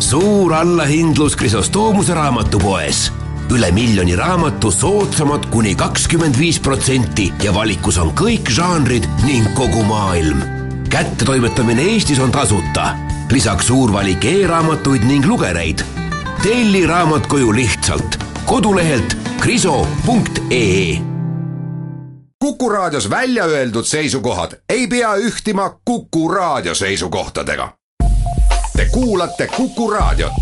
suur allahindlus Krisostoomuse raamatupoes. üle miljoni raamatu soodsamad kuni kakskümmend viis protsenti ja valikus on kõik žanrid ning kogu maailm. kättetoimetamine Eestis on tasuta, lisaks suur valik e-raamatuid ning lugereid. telli raamat koju lihtsalt kodulehelt kriso.ee Kuku Raadios välja öeldud seisukohad ei pea ühtima Kuku Raadio seisukohtadega. Te kuulate Kuku Raadiot.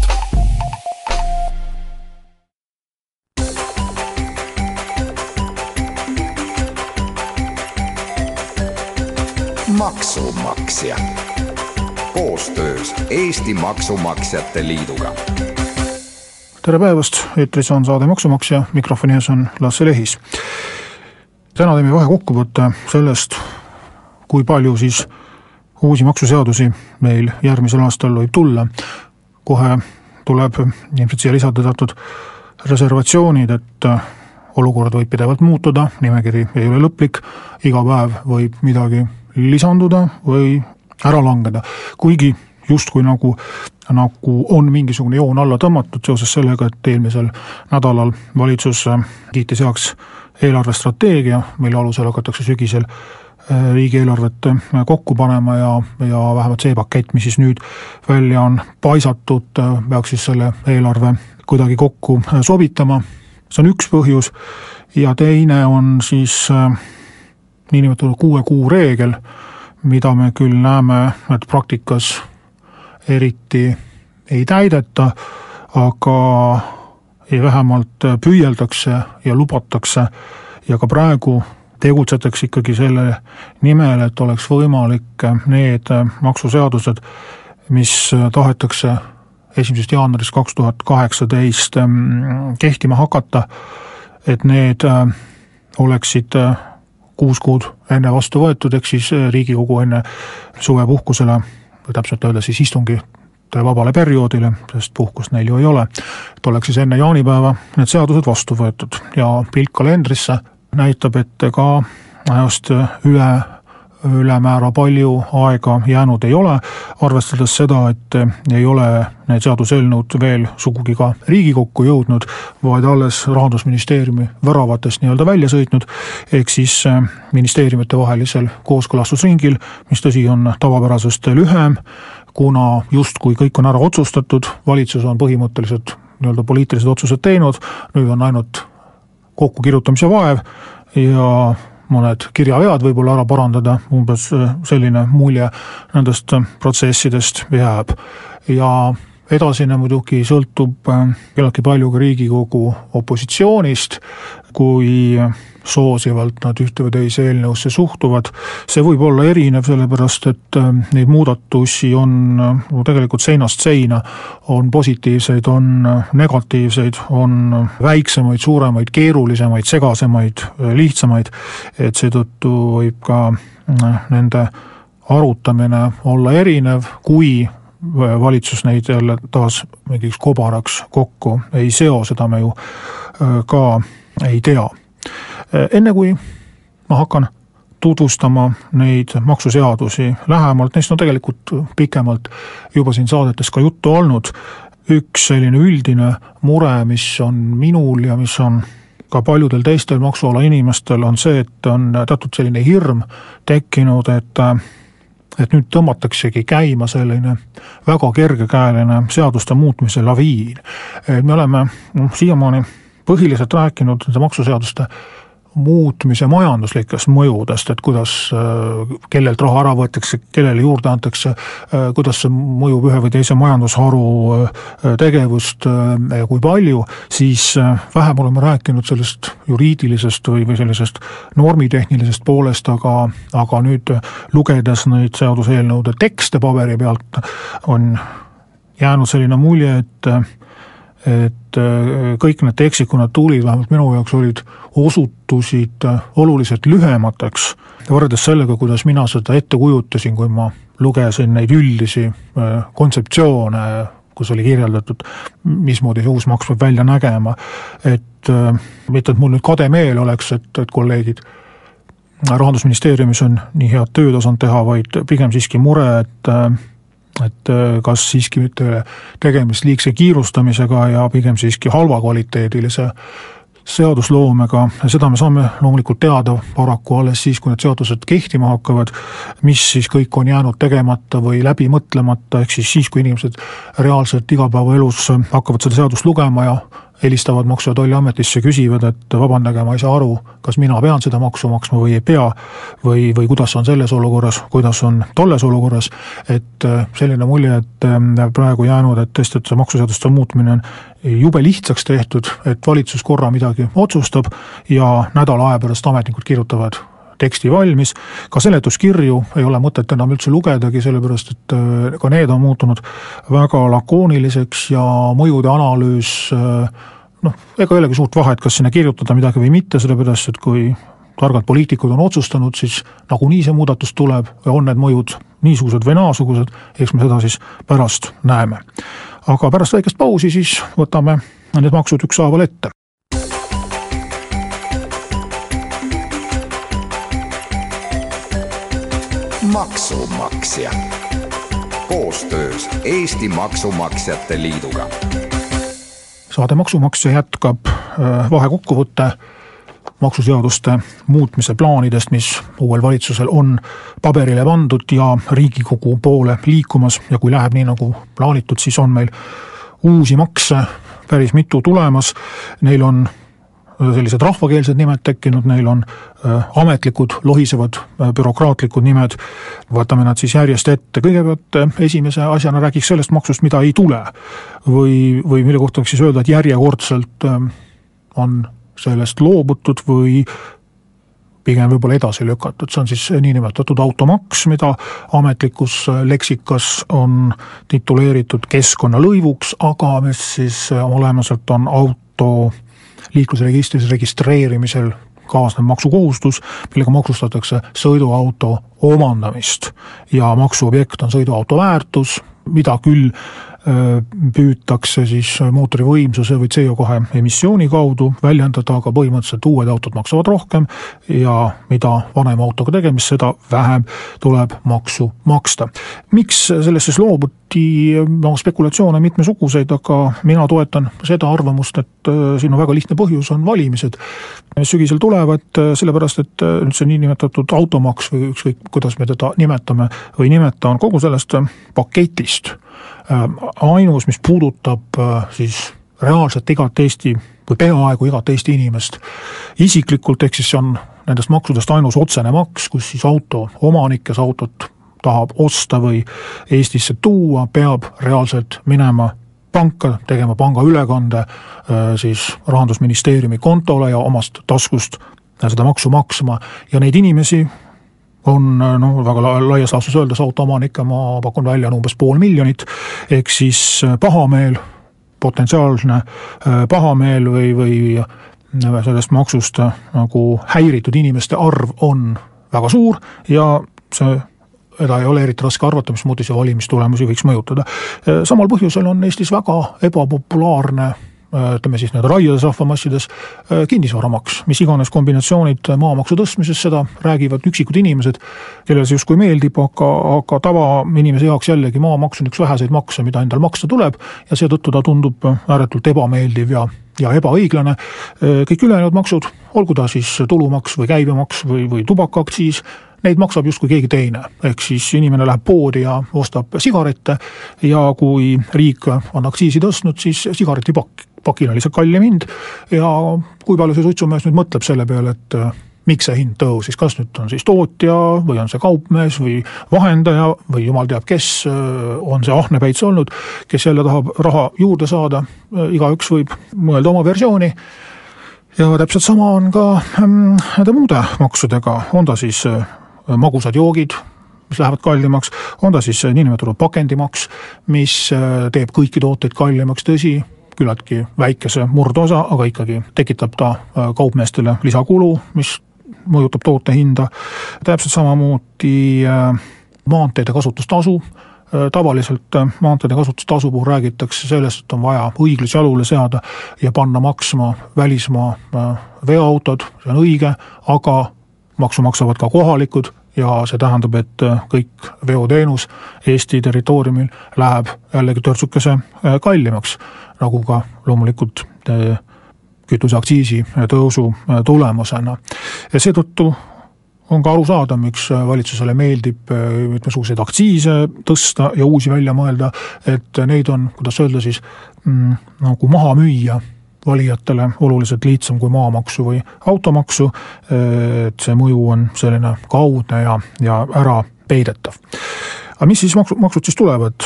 maksumaksja koostöös Eesti Maksumaksjate Liiduga. tere päevast, eetris on saade Maksumaksja, mikrofoni ees on Lasse Lehis. täna teeme vahekokkuvõtte sellest, kui palju siis uusi maksuseadusi meil järgmisel aastal võib tulla. kohe tuleb ilmselt siia lisada teatud reservatsioonid, et olukord võib pidevalt muutuda, nimekiri ei ole lõplik, iga päev võib midagi lisanduda või ära langeda, kuigi justkui nagu, nagu on mingisugune joon alla tõmmatud seoses sellega, et eelmisel nädalal valitsus kiitis heaks eelarvestrateegia, mille alusel hakatakse sügisel Äh, riigieelarvet äh, kokku panema ja, ja vähemalt see pakett, mis siis nüüd välja on paisatud, äh, peaks siis selle eelarve kuidagi kokku sobitama, see on üks põhjus, ja teine on siis niinimetatud kuue kuu reegel, mida me küll näeme, et praktikas eriti ei täideta, aga vähemalt püüeldakse ja lubatakse. Ja ka praegu tegutsetakse ikkagi selle nimel, et oleks võimalik need maksuseadused, mis tahetakse esimesest jaanuarist kaks tuhat kaheksateist mm, kehtima hakata, et need äh, oleksid äh, kuus kuud enne vastu võetud, ehk siis äh, Riigikogu enne suvepuhkusele või täpselt öelda siis istungi vabale perioodile, sest puhkust neil ju ei ole, et oleks siis enne jaanipäeva need seadused vastu võetud. Ja pilk kalendrisse näitab, et ega ajast üle, ülemäära palju aega jäänud ei ole, arvestades seda, et ei ole need seaduseelnõud veel sugugi ka Riigikokku jõudnud, vaid alles Rahandusministeeriumi väravatest nii-öelda välja sõitnud, ehk siis äh, ministeeriumite vahelisel kooskõlastusringil, mis tõsi, on tavapärasest lühem, kuna justkui kõik on ära otsustatud, valitsus on põhimõtteliselt nii-öelda poliitilised otsused teinud, nüüd on ainult kokkukirjutamise vaev ja mõned kirjavead võib-olla ära parandada, umbes äh, selline mulje nendest äh, protsessidest jääb. ja edasine muidugi sõltub äh, küllaltki palju ka Riigikogu opositsioonist, kui soosivalt nad ühte või teise eelnõusse suhtuvad. see võib olla erinev, sellepärast et äh, neid muudatusi on äh, tegelikult seinast seina, on positiivseid, on äh, negatiivseid, on väiksemaid, suuremaid, keerulisemaid, segasemaid, lihtsamaid, et seetõttu võib ka nende arutamine olla erinev, kui valitsus neid jälle taas mingiks kobaraks kokku ei seo, seda me ju ka ei tea Äh, enne kui ma hakkan tutvustama neid maksuseadusi lähemalt, neist on tegelikult pikemalt juba siin saadetes ka juttu olnud, üks selline üldine mure, mis on minul ja mis on ka paljudel teistel maksuala inimestel, on see, et on teatud selline hirm tekkinud, et et nüüd tõmmataksegi käima selline väga kergekäeline seaduste muutmise laviin. me oleme noh, siiamaani põhiliselt rääkinud nende maksuseaduste muutmise majanduslikest mõjudest, et kuidas, äh, kellelt raha ära võetakse, kellele juurde antakse, äh, kuidas see mõjub ühe või teise majandusharu äh, tegevust, kui palju, siis vähem oleme rääkinud sellest juriidilisest või, või sellisest normitehnilisest poolest, aga, aga nüüd lugedes neid seaduseelnõude tekste paberi pealt, on jäänud selline mulje, et et äh, kõik need tekstid, kui nad tulid, vähemalt minu jaoks olid, osutusid äh, oluliselt lühemateks võrreldes sellega, kuidas mina seda ette kujutasin, kui ma lugesin neid üldisi äh, kontseptsioone, kus oli kirjeldatud, mismoodi see uus maks peab välja nägema, et mitte, et mul nüüd kade meel oleks, et, et kolleegid rahandusministeeriumis on nii head tööd osanud teha, vaid pigem siiski mure, et et kas siiski mitte tegemist liigse kiirustamisega ja pigem siiski halvakvaliteedilise seadusloomega. Seda me saame loomulikult teada paraku alles siis, kui need seadused kehtima hakkavad, mis siis kõik on jäänud tegemata või läbi mõtlemata, ehk siis siis, kui inimesed reaalselt igapäevaelus hakkavad seda seadust lugema ja helistavad Maksu- ja Tolliametisse, küsivad, et vabandage, ma ei saa aru, kas mina pean seda maksu maksma või ei pea, või, või kuidas on selles olukorras, kuidas on tolles olukorras, et äh, selline mulje, et äh, praegu jäänud, et tõesti, et see maksuseaduste muutmine on jube lihtsaks tehtud, et valitsus korra midagi otsustab ja nädala aja pärast ametnikud kirjutavad teksti valmis, ka seletuskirju ei ole mõtet enam üldse lugedagi, sellepärast et äh, ka need on muutunud väga lakooniliseks ja mõjude analüüs äh, noh, ega ei olegi suurt vahet, kas sinna kirjutada midagi või mitte, sellepärast et kui targad poliitikud on otsustanud, siis nagunii see muudatus tuleb ja on need mõjud niisugused või naasugused, eks me seda siis pärast näeme. aga pärast väikest pausi siis võtame need maksud ükshaaval ette. Maksumaksja. Koostöös Eesti Maksumaksjate Liiduga. Saade Maksumaksja jätkab äh, vahekokkuvõtte maksuseaduste muutmise plaanidest, mis uuel valitsusel on paberile pandud ja Riigikogu poole liikumas. Ja kui läheb nii, nagu plaanitud, siis on meil uusi makse päris mitu tulemas, neil on sellised rahvakeelsed nimed tekkinud, neil on äh, ametlikud lohisevad äh, bürokraatlikud nimed, võtame nad siis järjest ette, kõigepealt äh, esimese asjana räägiks sellest maksust, mida ei tule. või, või mille kohta võiks siis öelda, et järjekordselt on sellest loobutud või pigem võib-olla edasi lükatud, see on siis niinimetatud automaks, mida ametlikus leksikas on tituleeritud keskkonnalõivuks, aga mis siis olemuselt on auto liiklusregistris registreerimisel kaasnev maksukohustus, millega maksustatakse sõiduauto omandamist. Ja maksuobjekt on sõiduauto väärtus, mida küll püütakse siis mootori võimsuse või CO2 emissiooni kaudu väljendada, aga põhimõtteliselt uued autod maksavad rohkem ja mida vanema autoga tegemist, seda vähem tuleb maksu maksta. miks sellest siis loobuti, no spekulatsioone mitmesuguseid, aga mina toetan seda arvamust, et siin on väga lihtne põhjus, on valimised, mis sügisel tulevad, sellepärast et nüüd see niinimetatud automaks või ükskõik, kuidas me teda nimetame või ei nimeta, on kogu sellest paketist. Äh, ainus, mis puudutab äh, siis reaalselt igat Eesti või peaaegu igat Eesti inimest isiklikult, ehk siis see on nendest maksudest ainus otsene maks, kus siis auto omanik, kes autot tahab osta või Eestisse tuua, peab reaalselt minema panka, tegema pangaülekande äh, siis Rahandusministeeriumi kontole ja omast taskust seda maksu maksma. Ja neid inimesi on noh, väga laias laastus öeldes autoomanikke ma pakun välja on umbes pool miljonit, ehk siis äh, pahameel, potentsiaalne äh, pahameel või, või äh, sellest maksust nagu häiritud inimeste arv on väga suur ja see seda ei ole eriti raske arvata, mismoodi see valimistulemusi võiks mõjutada. samal põhjusel on Eestis väga ebapopulaarne Äh, ütleme siis nii-öelda raiudes rahvamassides, äh, kinnisvaramaks, mis iganes kombinatsioonid maamaksu tõstmises, seda räägivad üksikud inimesed, kellele see justkui meeldib, aga, aga tavainimese jaoks jällegi maamaks on üks väheseid makse, mida endal maksta tuleb ja seetõttu ta tundub ääretult ebameeldiv ja ja ebaõiglane, äh, kõik ülejäänud maksud, olgu ta siis tulumaks või käibemaks või, või tubakaaktsiis, neid maksab justkui keegi teine, ehk siis inimene läheb poodi ja ostab sigarette ja kui riik on aktsiisi tõstnud, siis sigaretipakk pakil oli see kallim hind. Ja kui palju see suitsumees nüüd mõtleb selle peale, et äh, miks see hind tõusis, kas nüüd on siis tootja või on see kaupmees või vahendaja või jumal teab, kes äh, on see ahnepäits olnud, kes jälle tahab raha juurde saada, äh, igaüks võib mõelda oma versiooni. Ja täpselt sama on ka ähm, nende muude maksudega, on ta siis magusad joogid, mis lähevad kallimaks, on ta siis niinimetatud pakendimaks, mis teeb kõiki tooteid kallimaks, tõsi, küllaltki väikese murdosa, aga ikkagi tekitab ta äh, kaupmeestele lisakulu, mis mõjutab toote hinda, täpselt samamoodi äh, maanteede kasutustasu, äh, tavaliselt maanteede kasutustasu puhul räägitakse sellest, et on vaja õiglus jalule seada ja panna maksma välismaa veoautod, see on õige, aga maksu maksavad ka kohalikud ja see tähendab, et kõik veoteenus Eesti territooriumil läheb jällegi törtsukese kallimaks, nagu ka loomulikult kütuseaktsiisi tõusu tulemusena. ja seetõttu on ka aru saada, miks valitsusele meeldib mitmesuguseid aktsiise tõsta ja uusi välja mõelda, et neid on, kuidas öelda siis mm,, nagu maha müüa valijatele oluliselt lihtsam kui maamaksu või automaksu, et see mõju on selline kaudne ja, ja ära peidetav aga mis siis maksu, maksud siis tulevad,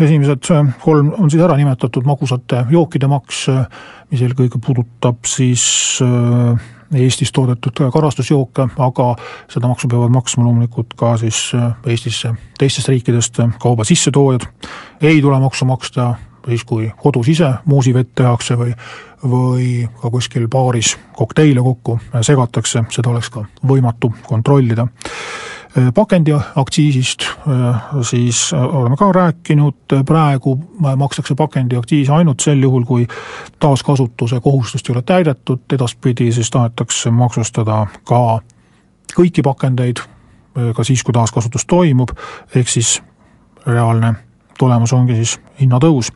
esimesed kolm on siis ära nimetatud, magusate jookide maks, mis eelkõige puudutab siis Eestis toodetud karastusjooke, aga seda maksu peavad maksma loomulikult ka siis Eestisse teistest riikidest kauba sissetoojad. ei tule maksu maksta siis, kui kodus ise muusivett tehakse või, või ka kuskil baaris kokteile kokku segatakse, seda oleks ka võimatu kontrollida. Pakendiaktsiisist siis oleme ka rääkinud, praegu makstakse pakendiaktsiisi ainult sel juhul, kui taaskasutuse kohustust ei ole täidetud, edaspidi siis tahetakse maksustada ka kõiki pakendeid, ka siis, kui taaskasutus toimub, ehk siis reaalne tulemus ongi siis hinnatõus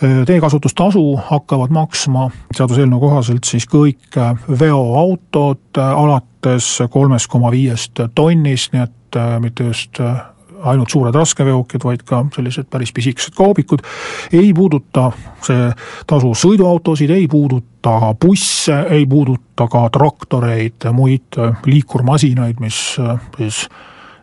teekasutustasu hakkavad maksma seaduseelnõu kohaselt siis kõik veoautod alates kolmest koma viiest tonnist, nii et äh, mitte just äh, ainult suured raskeveokid, vaid ka sellised päris pisikesed kaubikud. ei puuduta see tasu sõiduautosid, ei puuduta busse, ei puuduta ka traktoreid, muid liikurmasinaid, mis äh, siis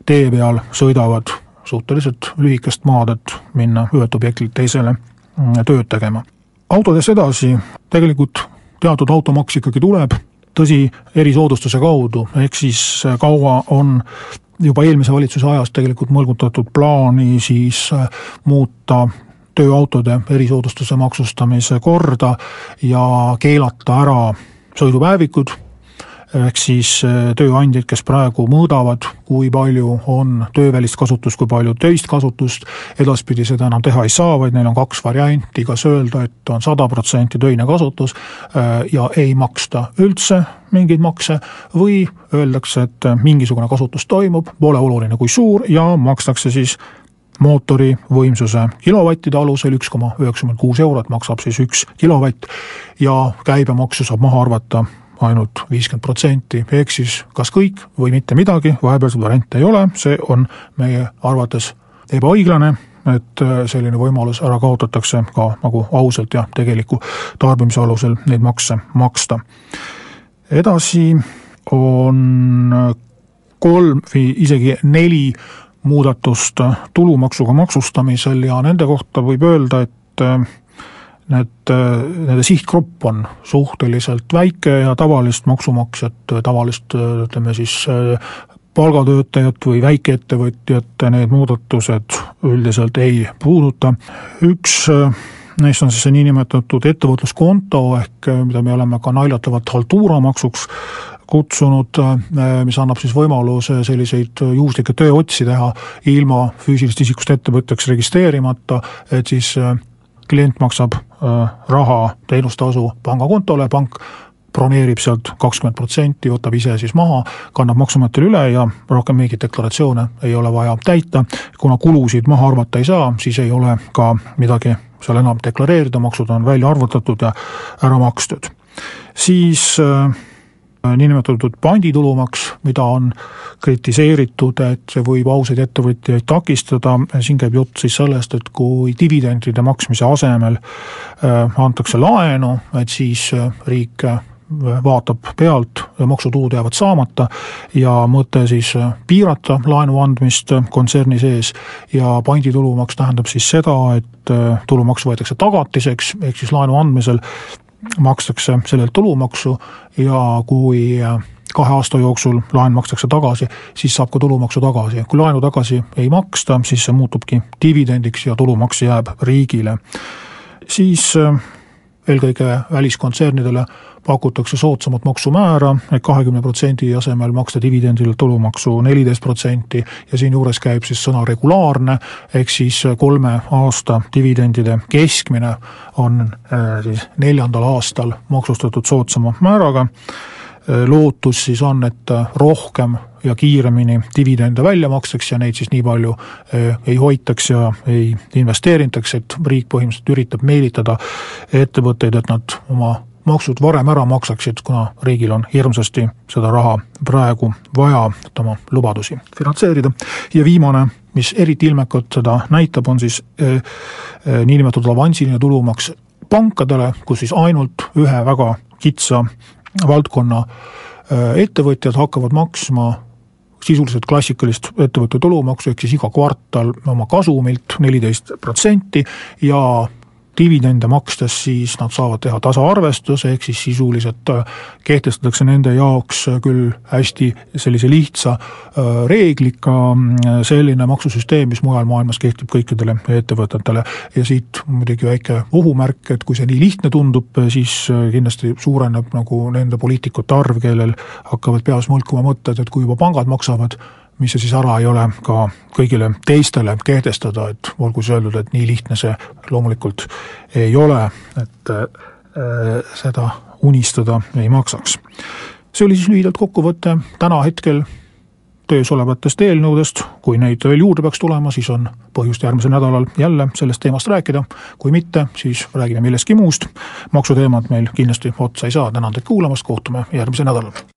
tee peal sõidavad suhteliselt lühikest maad, et minna ühelt objektilt teisele Mm, tööd tegema. autodest edasi, tegelikult teatud automaks ikkagi tuleb, tõsi, erisoodustuse kaudu, ehk siis äh, kaua on juba eelmise valitsuse ajast tegelikult mõlgutatud plaani siis äh, muuta tööautode erisoodustuse maksustamise korda ja keelata ära sõidupäevikud ehk siis äh, tööandjad, kes praegu mõõdavad, kui palju on töövälist kasutust, kui palju töist kasutust, edaspidi seda enam teha ei saa, vaid neil on kaks varianti, kas öelda, et on sada protsenti töine kasutus äh, ja ei maksta üldse mingeid makse või öeldakse, et mingisugune kasutus toimub, pole oluline, kui suur ja makstakse siis mootori võimsuse kilovattide alusel üks koma üheksakümmend kuus eurot maksab siis üks kilovatt ja käibemaksu saab maha arvata ainult viiskümmend protsenti, ehk siis kas kõik või mitte midagi, vahepealseid variante ei ole, see on meie arvates ebaõiglane, et äh, selline võimalus ära kaotatakse ka nagu ausalt ja tegeliku tarbimise alusel neid makse maksta. edasi on kolm või isegi neli muudatust tulumaksuga maksustamisel ja nende kohta võib öelda, et äh, need, nende sihtgrupp on suhteliselt väike ja tavalist maksumaksjat, tavalist ütleme siis palgatöötajat või väikeettevõtjat need muudatused üldiselt ei puuduta. üks neist on siis see niinimetatud ettevõtluskonto ehk mida me oleme ka naljatavalt haltuuramaksuks kutsunud, mis annab siis võimaluse selliseid juhuslikke tööotsi teha ilma füüsilisest isikust ettevõtjaks registreerimata, et siis klient maksab äh, raha teenustasu pangakontole, pank broneerib sealt kakskümmend protsenti, võtab ise siis maha, kannab Maksuametile üle ja rohkem mingeid deklaratsioone ei ole vaja täita. kuna kulusid maha arvata ei saa, siis ei ole ka midagi seal enam deklareerida, maksud on välja arvutatud ja ära makstud. siis äh, niinimetatud panditulumaks, mida on kritiseeritud, et see võib ausaid ettevõtjaid takistada, siin käib jutt siis sellest, et kui dividendide maksmise asemel äh, antakse laenu, et siis äh, riik äh, vaatab pealt maksutulud jäävad saamata ja mõte siis piirata laenu andmist kontserni sees. Ja panditulumaks tähendab siis seda, et tulumaks võetakse tagatiseks, ehk siis laenu andmisel makstakse sellelt tulumaksu ja kui kahe aasta jooksul laen makstakse tagasi, siis saab ka tulumaksu tagasi. kui laenu tagasi ei maksta, siis see muutubki dividendiks ja tulumaks jääb riigile. siis eelkõige väliskontsernidele pakutakse soodsamat maksumäära, et kahekümne protsendi asemel maksta dividendil tulumaksu neliteist protsenti ja siinjuures käib siis sõna regulaarne, ehk siis kolme aasta dividendide keskmine on äh, siis neljandal aastal maksustatud soodsama määraga lootus siis on, et rohkem ja kiiremini dividende välja makstakse ja neid siis nii palju ei hoitaks ja ei investeeritaks, et riik põhimõtteliselt üritab meelitada ettevõtteid, et nad oma maksud varem ära maksaksid, kuna riigil on hirmsasti seda raha praegu vaja, et oma lubadusi finantseerida. ja viimane, mis eriti ilmekalt seda näitab, on siis eh, eh, niinimetatud avansiline tulumaks pankadele, kus siis ainult ühe väga kitsa valdkonna eh, ettevõtjad hakkavad maksma sisuliselt klassikalist ettevõtte tulumaksu, ehk siis iga kvartal oma kasumilt neliteist protsenti ja dividende makstes, siis nad saavad teha tasaarvestuse, ehk siis sisuliselt äh, kehtestatakse nende jaoks äh, küll hästi sellise lihtsa äh, reegliga mm, selline maksusüsteem, mis mujal maailmas kehtib kõikidele ettevõtetele. ja siit muidugi väike ohumärk, et kui see nii lihtne tundub, siis kindlasti suureneb nagu nende poliitikute arv, kellel hakkavad peas mõlkuma mõtted, et kui juba pangad maksavad, mis see siis ära ei ole ka kõigile teistele kehtestada, et olgu siis öeldud, et nii lihtne see loomulikult ei ole, et äh, seda unistada ei maksaks. see oli siis lühidalt kokkuvõte täna hetkel töös olevatest eelnõudest, kui neid veel juurde peaks tulema, siis on põhjust järgmisel nädalal jälle sellest teemast rääkida, kui mitte, siis räägime millestki muust. maksuteemad meil kindlasti otsa ei saa, tänan teid kuulamast, kohtume järgmisel nädalal.